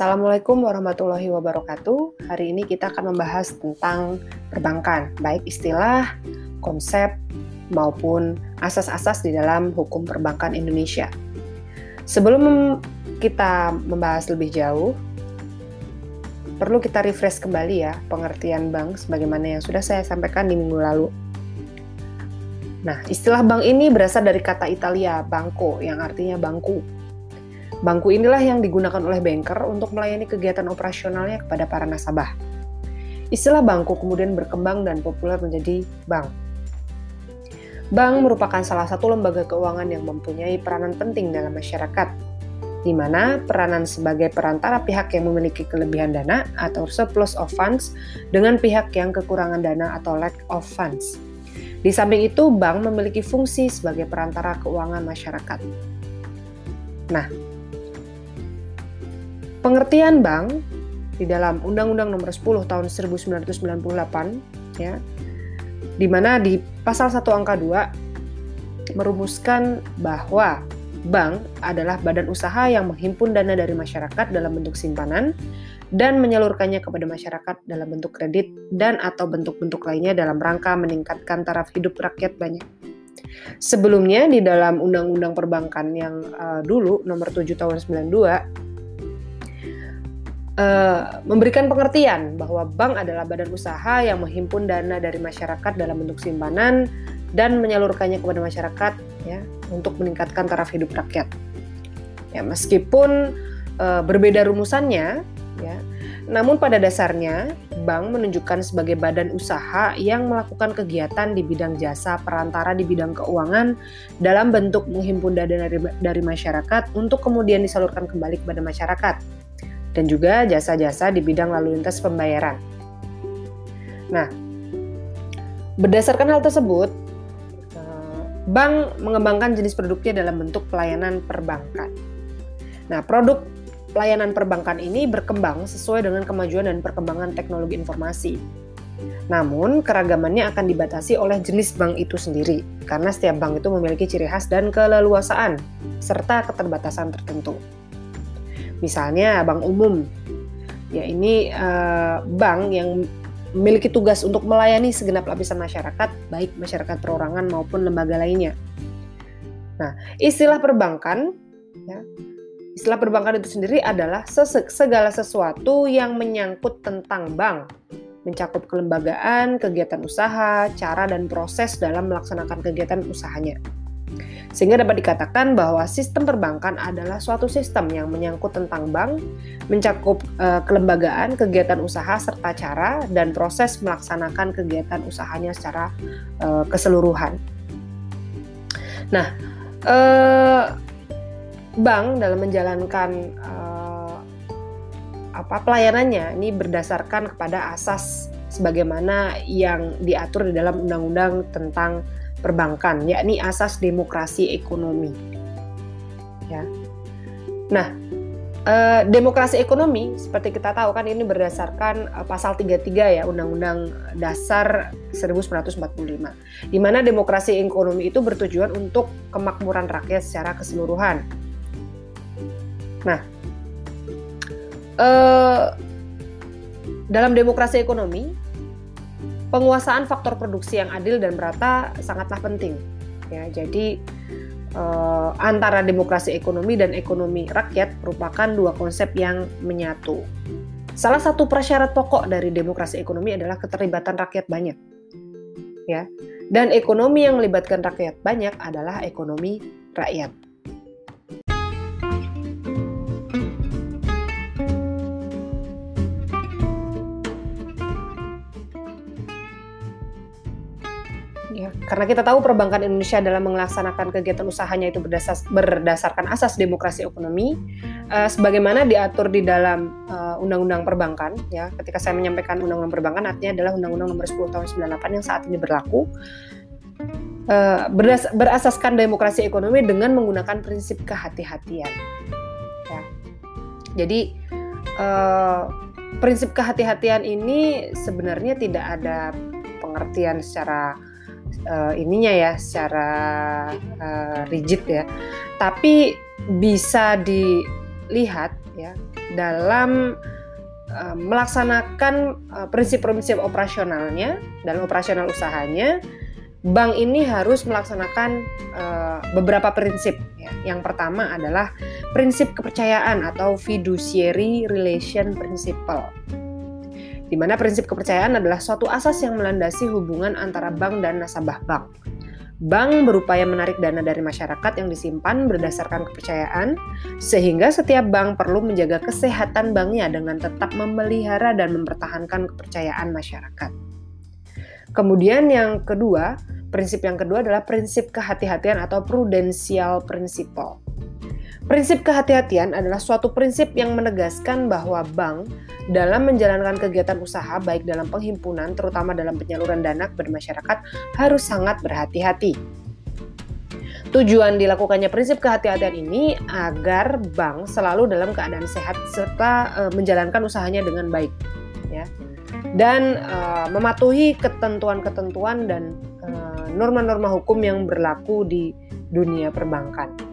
Assalamualaikum warahmatullahi wabarakatuh. Hari ini kita akan membahas tentang perbankan, baik istilah, konsep, maupun asas-asas di dalam hukum perbankan Indonesia. Sebelum kita membahas lebih jauh, perlu kita refresh kembali ya pengertian bank sebagaimana yang sudah saya sampaikan di minggu lalu. Nah, istilah bank ini berasal dari kata Italia banco yang artinya bangku. Bangku inilah yang digunakan oleh banker untuk melayani kegiatan operasionalnya kepada para nasabah. Istilah bangku kemudian berkembang dan populer menjadi bank. Bank merupakan salah satu lembaga keuangan yang mempunyai peranan penting dalam masyarakat, di mana peranan sebagai perantara pihak yang memiliki kelebihan dana atau surplus of funds dengan pihak yang kekurangan dana atau lack of funds. Di samping itu, bank memiliki fungsi sebagai perantara keuangan masyarakat. Nah, pengertian bank di dalam Undang-Undang Nomor 10 Tahun 1998 ya, di mana di pasal 1 angka 2 merumuskan bahwa bank adalah badan usaha yang menghimpun dana dari masyarakat dalam bentuk simpanan dan menyalurkannya kepada masyarakat dalam bentuk kredit dan atau bentuk-bentuk lainnya dalam rangka meningkatkan taraf hidup rakyat banyak. Sebelumnya di dalam Undang-Undang Perbankan yang uh, dulu nomor 7 tahun 92 Uh, memberikan pengertian bahwa bank adalah badan usaha yang menghimpun dana dari masyarakat dalam bentuk simpanan dan menyalurkannya kepada masyarakat ya untuk meningkatkan taraf hidup rakyat. Ya, meskipun uh, berbeda rumusannya, ya. Namun pada dasarnya bank menunjukkan sebagai badan usaha yang melakukan kegiatan di bidang jasa perantara di bidang keuangan dalam bentuk menghimpun dana dari, dari masyarakat untuk kemudian disalurkan kembali kepada masyarakat dan juga jasa-jasa di bidang lalu lintas pembayaran. Nah, berdasarkan hal tersebut, eh, bank mengembangkan jenis produknya dalam bentuk pelayanan perbankan. Nah, produk pelayanan perbankan ini berkembang sesuai dengan kemajuan dan perkembangan teknologi informasi. Namun, keragamannya akan dibatasi oleh jenis bank itu sendiri, karena setiap bank itu memiliki ciri khas dan keleluasaan, serta keterbatasan tertentu. Misalnya, bank umum, ya ini eh, bank yang memiliki tugas untuk melayani segenap lapisan masyarakat, baik masyarakat perorangan maupun lembaga lainnya. Nah, istilah perbankan ya, Istilah perbankan itu sendiri adalah segala sesuatu yang menyangkut tentang bank, mencakup kelembagaan, kegiatan usaha, cara dan proses dalam melaksanakan kegiatan usahanya. Sehingga dapat dikatakan bahwa sistem perbankan adalah suatu sistem yang menyangkut tentang bank, mencakup e, kelembagaan, kegiatan usaha serta cara dan proses melaksanakan kegiatan usahanya secara e, keseluruhan. Nah, e, bank dalam menjalankan uh, apa pelayanannya ini berdasarkan kepada asas sebagaimana yang diatur di dalam undang-undang tentang perbankan yakni asas demokrasi ekonomi. Ya. Nah, eh, demokrasi ekonomi seperti kita tahu kan ini berdasarkan eh, pasal 33 ya Undang-Undang Dasar 1945 di mana demokrasi ekonomi itu bertujuan untuk kemakmuran rakyat secara keseluruhan Nah, eh, dalam demokrasi ekonomi, penguasaan faktor produksi yang adil dan merata sangatlah penting. Ya, jadi eh, antara demokrasi ekonomi dan ekonomi rakyat merupakan dua konsep yang menyatu. Salah satu prasyarat pokok dari demokrasi ekonomi adalah keterlibatan rakyat banyak. Ya. Dan ekonomi yang melibatkan rakyat banyak adalah ekonomi rakyat. Karena kita tahu perbankan Indonesia dalam melaksanakan kegiatan usahanya itu berdasar, berdasarkan asas demokrasi ekonomi uh, sebagaimana diatur di dalam uh, undang-undang perbankan ya. Ketika saya menyampaikan undang-undang perbankan artinya adalah undang-undang nomor 10 tahun 98 yang saat ini berlaku uh, berdas, berasaskan demokrasi ekonomi dengan menggunakan prinsip kehati-hatian ya. Jadi uh, prinsip kehati-hatian ini sebenarnya tidak ada pengertian secara uh, ininya ya secara uh, rigid ya tapi bisa di lihat ya dalam uh, melaksanakan prinsip-prinsip operasionalnya dan operasional usahanya, bank ini harus melaksanakan uh, beberapa prinsip. Ya. Yang pertama adalah prinsip kepercayaan atau fiduciary relation principle di mana prinsip kepercayaan adalah suatu asas yang melandasi hubungan antara bank dan nasabah bank. Bank berupaya menarik dana dari masyarakat yang disimpan berdasarkan kepercayaan, sehingga setiap bank perlu menjaga kesehatan banknya dengan tetap memelihara dan mempertahankan kepercayaan masyarakat. Kemudian yang kedua, prinsip yang kedua adalah prinsip kehati-hatian atau prudential principle. Prinsip kehati-hatian adalah suatu prinsip yang menegaskan bahwa bank dalam menjalankan kegiatan usaha baik dalam penghimpunan terutama dalam penyaluran dana kepada masyarakat harus sangat berhati-hati. Tujuan dilakukannya prinsip kehati-hatian ini agar bank selalu dalam keadaan sehat serta e, menjalankan usahanya dengan baik, ya, dan e, mematuhi ketentuan-ketentuan dan eh, norma-norma hukum yang berlaku di dunia perbankan.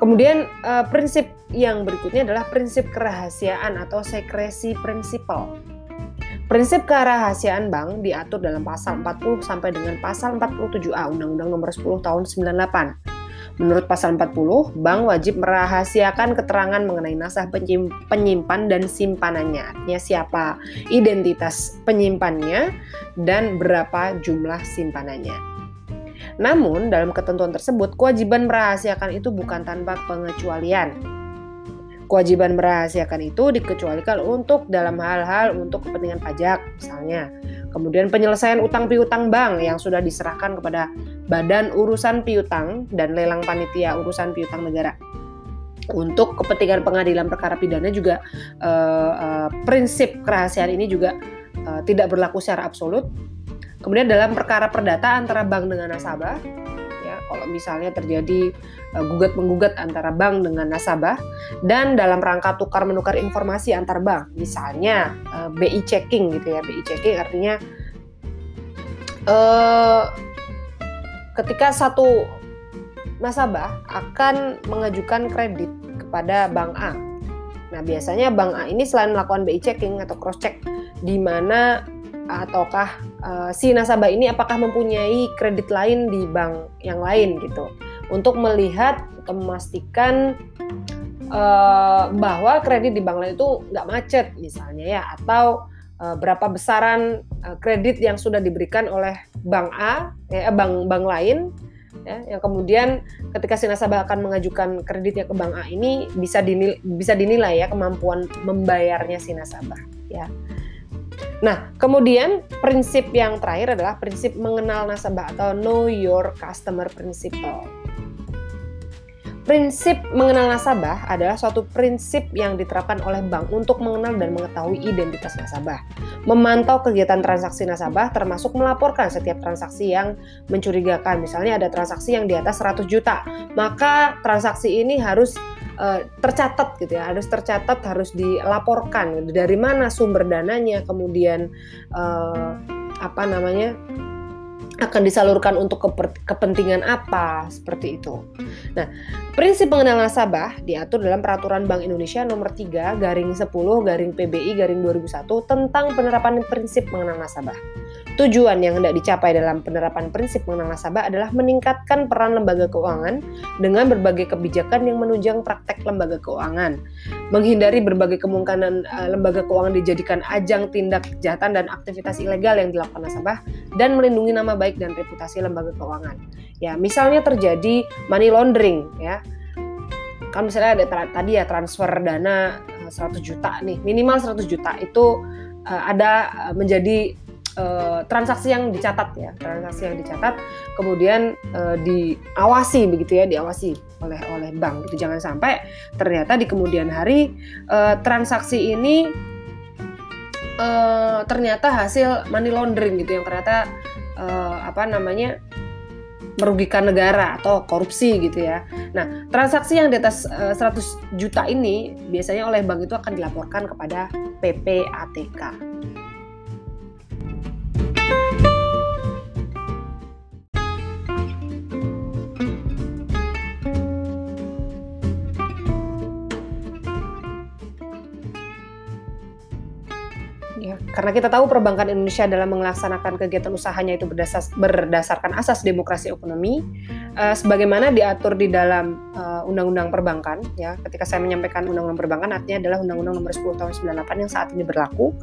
Kemudian uh, prinsip yang berikutnya adalah prinsip kerahasiaan atau sekresi prinsipal. Prinsip kerahasiaan bank diatur dalam pasal 40 sampai dengan pasal 47A Undang-Undang Nomor 10 Tahun 98. Menurut pasal 40, bank wajib merahasiakan keterangan mengenai nasah penyimpan dan simpanannya. Artinya siapa identitas penyimpannya dan berapa jumlah simpanannya. Namun, dalam ketentuan tersebut, kewajiban merahasiakan itu bukan tanpa pengecualian. Kewajiban merahasiakan itu dikecualikan untuk dalam hal-hal untuk kepentingan pajak, misalnya. Kemudian penyelesaian utang piutang bank yang sudah diserahkan kepada Badan Urusan Piutang dan lelang panitia urusan piutang negara. Untuk kepentingan pengadilan perkara pidana juga uh, uh, prinsip kerahasiaan ini juga uh, tidak berlaku secara absolut Kemudian dalam perkara perdata antara bank dengan nasabah, ya kalau misalnya terjadi uh, gugat menggugat antara bank dengan nasabah dan dalam rangka tukar menukar informasi antar bank, misalnya uh, eh, BI checking gitu ya, BI checking artinya uh, ketika satu nasabah akan mengajukan kredit kepada bank A. Nah, biasanya bank A ini selain melakukan BI checking atau cross check di mana ataukah uh, si nasabah ini apakah mempunyai kredit lain di bank yang lain gitu. Untuk melihat atau memastikan uh, bahwa kredit di bank lain itu nggak macet misalnya ya atau uh, berapa besaran uh, kredit yang sudah diberikan oleh bank A bank bank lain ya yang kemudian ketika si nasabah akan mengajukan kreditnya ke bank A ini bisa dinilai, bisa dinilai ya kemampuan membayarnya si nasabah ya Nah, kemudian prinsip yang terakhir adalah prinsip mengenal nasabah atau know your customer principle. Prinsip mengenal nasabah adalah suatu prinsip yang diterapkan oleh bank untuk mengenal dan mengetahui identitas nasabah, memantau kegiatan transaksi nasabah termasuk melaporkan setiap transaksi yang mencurigakan. Misalnya ada transaksi yang di atas 100 juta, maka transaksi ini harus uh, tercatat gitu ya harus tercatat harus dilaporkan dari mana sumber dananya kemudian uh, apa namanya akan disalurkan untuk kepentingan apa seperti itu. Nah, prinsip mengenal nasabah diatur dalam Peraturan Bank Indonesia Nomor 3 Garing 10 Garing PBI Garing 2001 tentang penerapan prinsip mengenal nasabah. Tujuan yang hendak dicapai dalam penerapan prinsip mengenal nasabah adalah meningkatkan peran lembaga keuangan dengan berbagai kebijakan yang menunjang praktek lembaga keuangan, menghindari berbagai kemungkinan uh, lembaga keuangan dijadikan ajang tindak kejahatan dan aktivitas ilegal yang dilakukan nasabah, dan melindungi nama baik dan reputasi lembaga keuangan. Ya, misalnya terjadi money laundering, ya, kan misalnya ada tadi ya transfer dana 100 eh, juta nih, minimal 100 juta itu uh, ada menjadi uh, transaksi yang dicatat ya, transaksi yang dicatat, kemudian uh, diawasi begitu ya, diawasi oleh oleh bank. Itu jangan sampai ternyata di kemudian hari uh, transaksi ini uh, ternyata hasil money laundering gitu yang ternyata uh, apa namanya merugikan negara atau korupsi gitu ya. Nah, transaksi yang di atas uh, 100 juta ini biasanya oleh bank itu akan dilaporkan kepada PPATK. Karena kita tahu perbankan Indonesia dalam melaksanakan kegiatan usahanya itu berdasar, berdasarkan asas demokrasi ekonomi, uh, sebagaimana diatur di dalam uh, Undang-Undang Perbankan. Ya, ketika saya menyampaikan Undang-Undang Perbankan, artinya adalah Undang-Undang Nomor 10 Tahun 98 yang saat ini berlaku.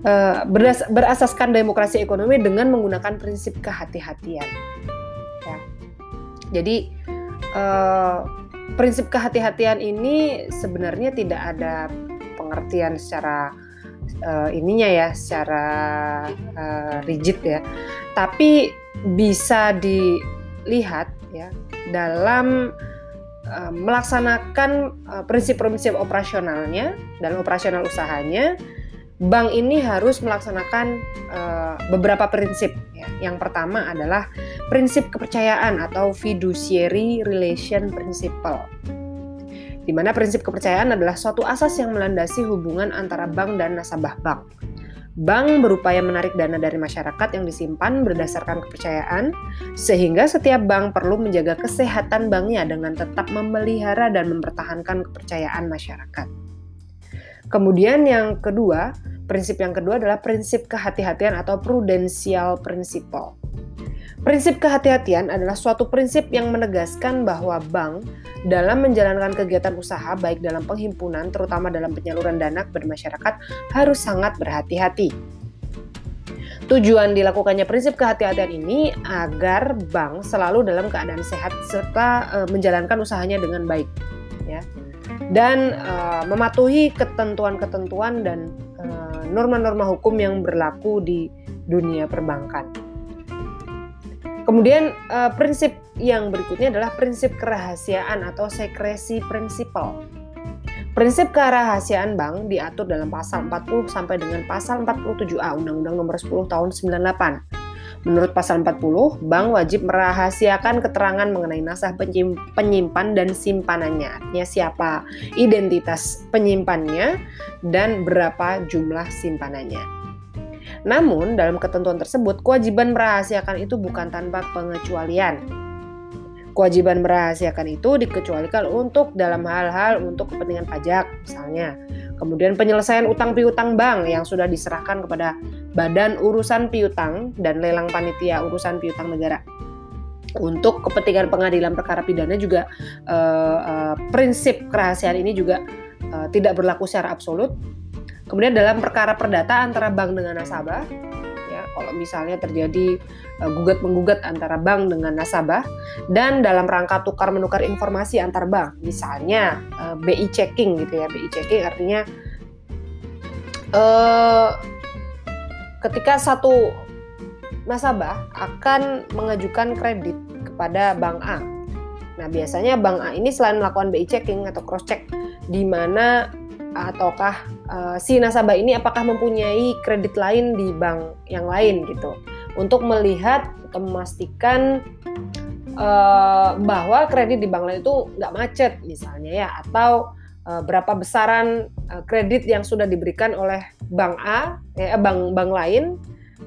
Uh, berdas berasaskan demokrasi ekonomi dengan menggunakan prinsip kehati-hatian. Ya. Jadi uh, prinsip kehati-hatian ini sebenarnya tidak ada pengertian secara uh, ininya ya secara uh, rigid ya tapi bisa dilihat ya dalam uh, melaksanakan prinsip-prinsip operasionalnya dan operasional usahanya bank ini harus melaksanakan uh, beberapa prinsip ya. yang pertama adalah prinsip kepercayaan atau fiduciary relation principle di mana prinsip kepercayaan adalah suatu asas yang melandasi hubungan antara bank dan nasabah bank. Bank berupaya menarik dana dari masyarakat yang disimpan berdasarkan kepercayaan, sehingga setiap bank perlu menjaga kesehatan banknya dengan tetap memelihara dan mempertahankan kepercayaan masyarakat. Kemudian yang kedua, prinsip yang kedua adalah prinsip kehati-hatian atau prudential principle. Prinsip kehati-hatian adalah suatu prinsip yang menegaskan bahwa bank dalam menjalankan kegiatan usaha baik dalam penghimpunan terutama dalam penyaluran dana kepada masyarakat harus sangat berhati-hati. Tujuan dilakukannya prinsip kehati-hatian ini agar bank selalu dalam keadaan sehat serta e, menjalankan usahanya dengan baik ya. Dan e, mematuhi ketentuan-ketentuan dan eh, norma-norma hukum yang berlaku di dunia perbankan. Kemudian uh, prinsip yang berikutnya adalah prinsip kerahasiaan atau secrecy principle. Prinsip kerahasiaan bank diatur dalam pasal 40 sampai dengan pasal 47A Undang-Undang Nomor 10 Tahun 98. Menurut pasal 40, bank wajib merahasiakan keterangan mengenai nasabah penyimpan dan simpanannya. Artinya siapa identitas penyimpannya dan berapa jumlah simpanannya. Namun, dalam ketentuan tersebut, kewajiban merahasiakan itu bukan tanpa pengecualian. Kewajiban merahasiakan itu dikecualikan untuk dalam hal-hal untuk kepentingan pajak, misalnya. Kemudian penyelesaian utang piutang bank yang sudah diserahkan kepada Badan Urusan Piutang dan Lelang Panitia Urusan Piutang Negara. Untuk kepentingan pengadilan perkara pidana juga uh, uh, prinsip kerahasiaan ini juga uh, tidak berlaku secara absolut Kemudian dalam perkara perdata antara bank dengan nasabah, kalau misalnya terjadi uh, gugat menggugat antara bank dengan nasabah dan dalam rangka tukar menukar informasi antar bank, misalnya eh, BI checking gitu ya, BI checking artinya uh, ketika satu nasabah akan mengajukan kredit kepada bank A. Nah, biasanya bank A ini selain melakukan BI checking atau cross check di mana ataukah uh, si nasabah ini apakah mempunyai kredit lain di bank yang lain gitu. Untuk melihat atau memastikan uh, bahwa kredit di bank lain itu nggak macet misalnya ya atau uh, berapa besaran uh, kredit yang sudah diberikan oleh bank A ya bank bank lain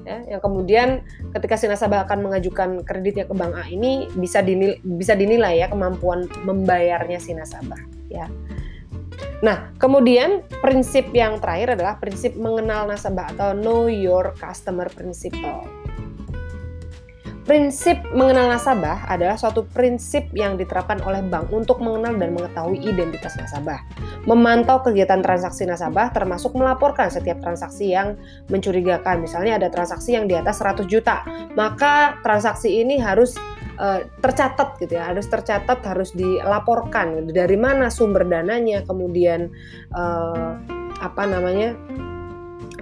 ya yang kemudian ketika si nasabah akan mengajukan kreditnya ke bank A ini bisa dinilai, bisa dinilai ya kemampuan membayarnya si nasabah ya Nah, kemudian prinsip yang terakhir adalah prinsip mengenal nasabah atau know your customer principle. Prinsip mengenal nasabah adalah suatu prinsip yang diterapkan oleh bank untuk mengenal dan mengetahui identitas nasabah, memantau kegiatan transaksi nasabah termasuk melaporkan setiap transaksi yang mencurigakan. Misalnya ada transaksi yang di atas 100 juta, maka transaksi ini harus uh, tercatat gitu ya harus tercatat harus dilaporkan dari mana sumber dananya kemudian uh, apa namanya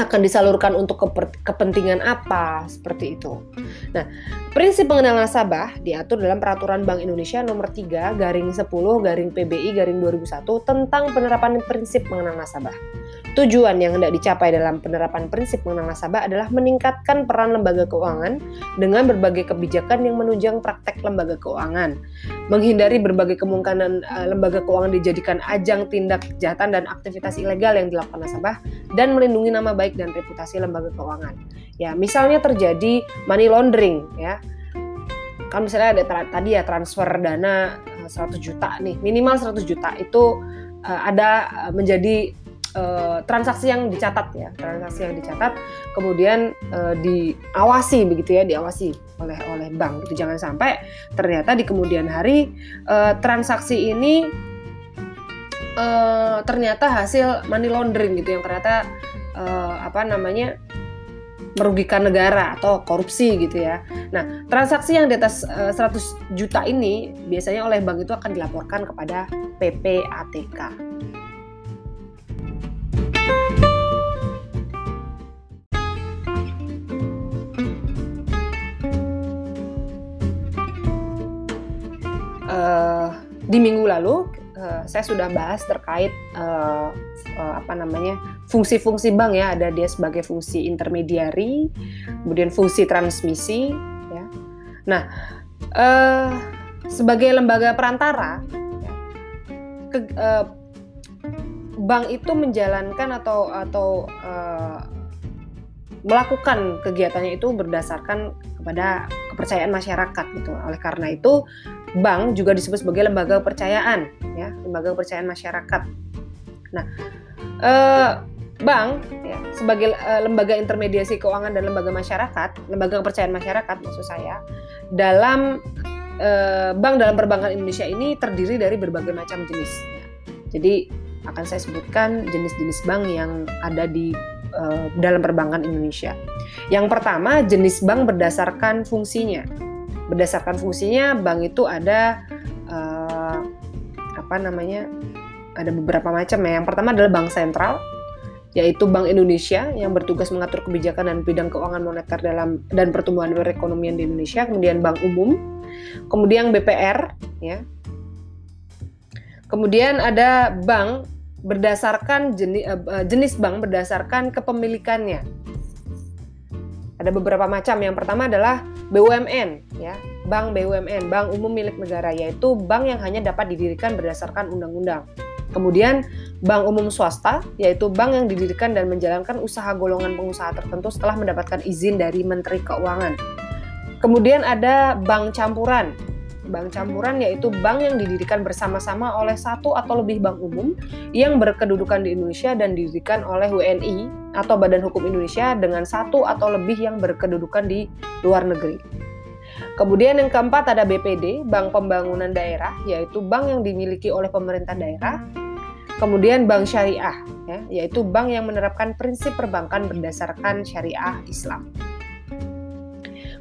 akan disalurkan untuk kepentingan apa seperti itu. Nah, prinsip pengenal nasabah diatur dalam Peraturan Bank Indonesia Nomor 3 Garing 10 Garing PBI Garing 2001 tentang penerapan prinsip pengenal nasabah. Tujuan yang hendak dicapai dalam penerapan prinsip mengenal nasabah adalah meningkatkan peran lembaga keuangan dengan berbagai kebijakan yang menunjang praktek lembaga keuangan, menghindari berbagai kemungkinan uh, lembaga keuangan dijadikan ajang tindak kejahatan dan aktivitas ilegal yang dilakukan nasabah, dan melindungi nama baik dan reputasi lembaga keuangan. Ya, misalnya terjadi money laundering, ya, kan misalnya ada tadi ya transfer dana 100 eh, juta nih, minimal 100 juta itu uh, ada menjadi uh, transaksi yang dicatat ya, transaksi yang dicatat, kemudian uh, diawasi begitu ya, diawasi oleh oleh bank. Itu jangan sampai ternyata di kemudian hari uh, transaksi ini uh, ternyata hasil money laundering gitu yang ternyata uh, apa namanya merugikan negara atau korupsi gitu ya. Nah, transaksi yang di atas uh, 100 juta ini biasanya oleh bank itu akan dilaporkan kepada PPATK. Di minggu lalu uh, saya sudah bahas terkait uh, uh, apa namanya fungsi-fungsi bank ya ada dia sebagai fungsi intermediari kemudian fungsi transmisi ya nah uh, sebagai lembaga perantara ya, ke, uh, bank itu menjalankan atau atau uh, melakukan kegiatannya itu berdasarkan kepada kepercayaan masyarakat gitu. Oleh karena itu, bank juga disebut sebagai lembaga kepercayaan ya, lembaga kepercayaan masyarakat. Nah, eh, bank ya, sebagai eh, lembaga intermediasi keuangan dan lembaga masyarakat, lembaga kepercayaan masyarakat maksud saya, dalam eh, bank dalam perbankan Indonesia ini terdiri dari berbagai macam jenis. Ya. Jadi akan saya sebutkan jenis-jenis bank yang ada di uh, dalam perbankan Indonesia. Yang pertama, jenis bank berdasarkan fungsinya. Berdasarkan fungsinya, bank itu ada uh, apa namanya? Ada beberapa macam ya. Yang pertama adalah bank sentral, yaitu Bank Indonesia yang bertugas mengatur kebijakan dan bidang keuangan moneter dalam dan pertumbuhan perekonomian di Indonesia, kemudian Bank Umum, kemudian BPR, ya. Kemudian ada bank berdasarkan jenis, uh, eh, jenis bank berdasarkan kepemilikannya. Ada beberapa macam. Yang pertama adalah BUMN, ya, bank BUMN, bank umum milik negara, yaitu bank yang hanya dapat didirikan berdasarkan undang-undang. Kemudian bank umum swasta, yaitu bank yang didirikan dan menjalankan usaha golongan pengusaha tertentu setelah mendapatkan izin dari Menteri Keuangan. Kemudian ada bank campuran, bank campuran yaitu bank yang didirikan bersama-sama oleh satu atau lebih bank umum yang berkedudukan di Indonesia dan didirikan oleh WNI atau Badan Hukum Indonesia dengan satu atau lebih yang berkedudukan di luar negeri. Kemudian yang keempat ada BPD, Bank Pembangunan Daerah, yaitu bank yang dimiliki oleh pemerintah daerah. Kemudian bank syariah, ya, yaitu bank yang menerapkan prinsip perbankan berdasarkan syariah Islam.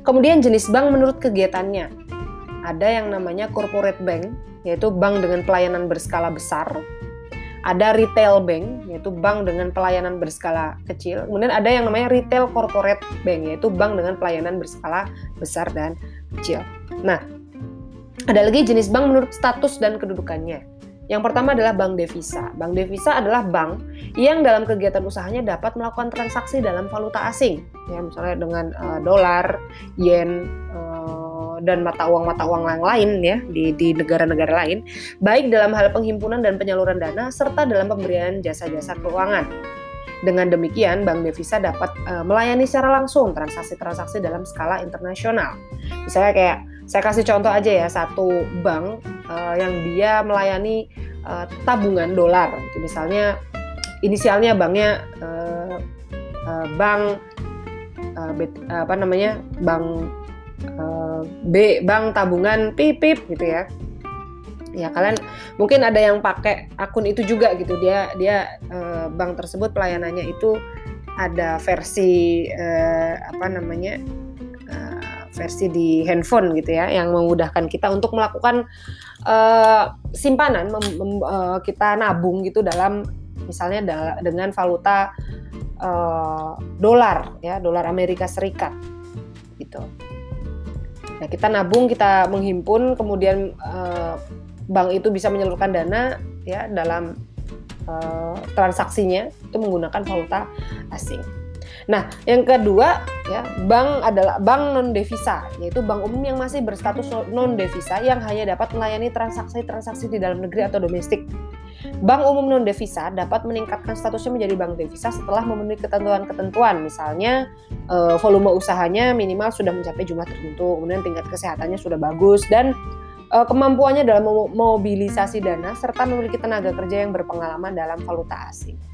Kemudian jenis bank menurut kegiatannya, ada yang namanya corporate bank, yaitu bank dengan pelayanan berskala besar. Ada retail bank, yaitu bank dengan pelayanan berskala kecil. Kemudian ada yang namanya retail corporate bank, yaitu bank dengan pelayanan berskala besar dan kecil. Nah, ada lagi jenis bank menurut status dan kedudukannya. Yang pertama adalah bank devisa. Bank devisa adalah bank yang dalam kegiatan usahanya dapat melakukan transaksi dalam valuta asing, ya misalnya dengan uh, dolar, yen, uh, dan mata uang mata uang yang lain ya di di negara-negara lain, baik dalam hal penghimpunan dan penyaluran dana serta dalam pemberian jasa-jasa keuangan. Dengan demikian, bank devisa dapat uh, melayani secara langsung transaksi-transaksi dalam skala internasional. Misalnya kayak saya kasih contoh aja ya satu bank uh, yang dia melayani uh, tabungan dolar. Misalnya inisialnya banknya uh, uh, bank uh, bet, apa namanya bank uh, B bank tabungan pipip gitu ya. Ya kalian mungkin ada yang pakai akun itu juga gitu. Dia dia uh, bank tersebut pelayanannya itu ada versi uh, apa namanya versi di handphone gitu ya yang memudahkan kita untuk melakukan simpanan kita nabung gitu dalam misalnya dengan valuta dolar ya dolar Amerika Serikat gitu Nah, kita nabung, kita menghimpun, kemudian uh, bank itu bisa menyalurkan dana ya dalam uh, transaksinya itu menggunakan valuta asing. Nah, yang kedua ya, bank adalah bank non devisa, yaitu bank umum yang masih berstatus non devisa yang hanya dapat melayani transaksi-transaksi di dalam negeri atau domestik. Bank umum non devisa dapat meningkatkan statusnya menjadi bank devisa setelah memenuhi ketentuan-ketentuan, misalnya e, volume usahanya minimal sudah mencapai jumlah tertentu, kemudian tingkat kesehatannya sudah bagus dan e, kemampuannya dalam memobilisasi dana serta memiliki tenaga kerja yang berpengalaman dalam valuta asing.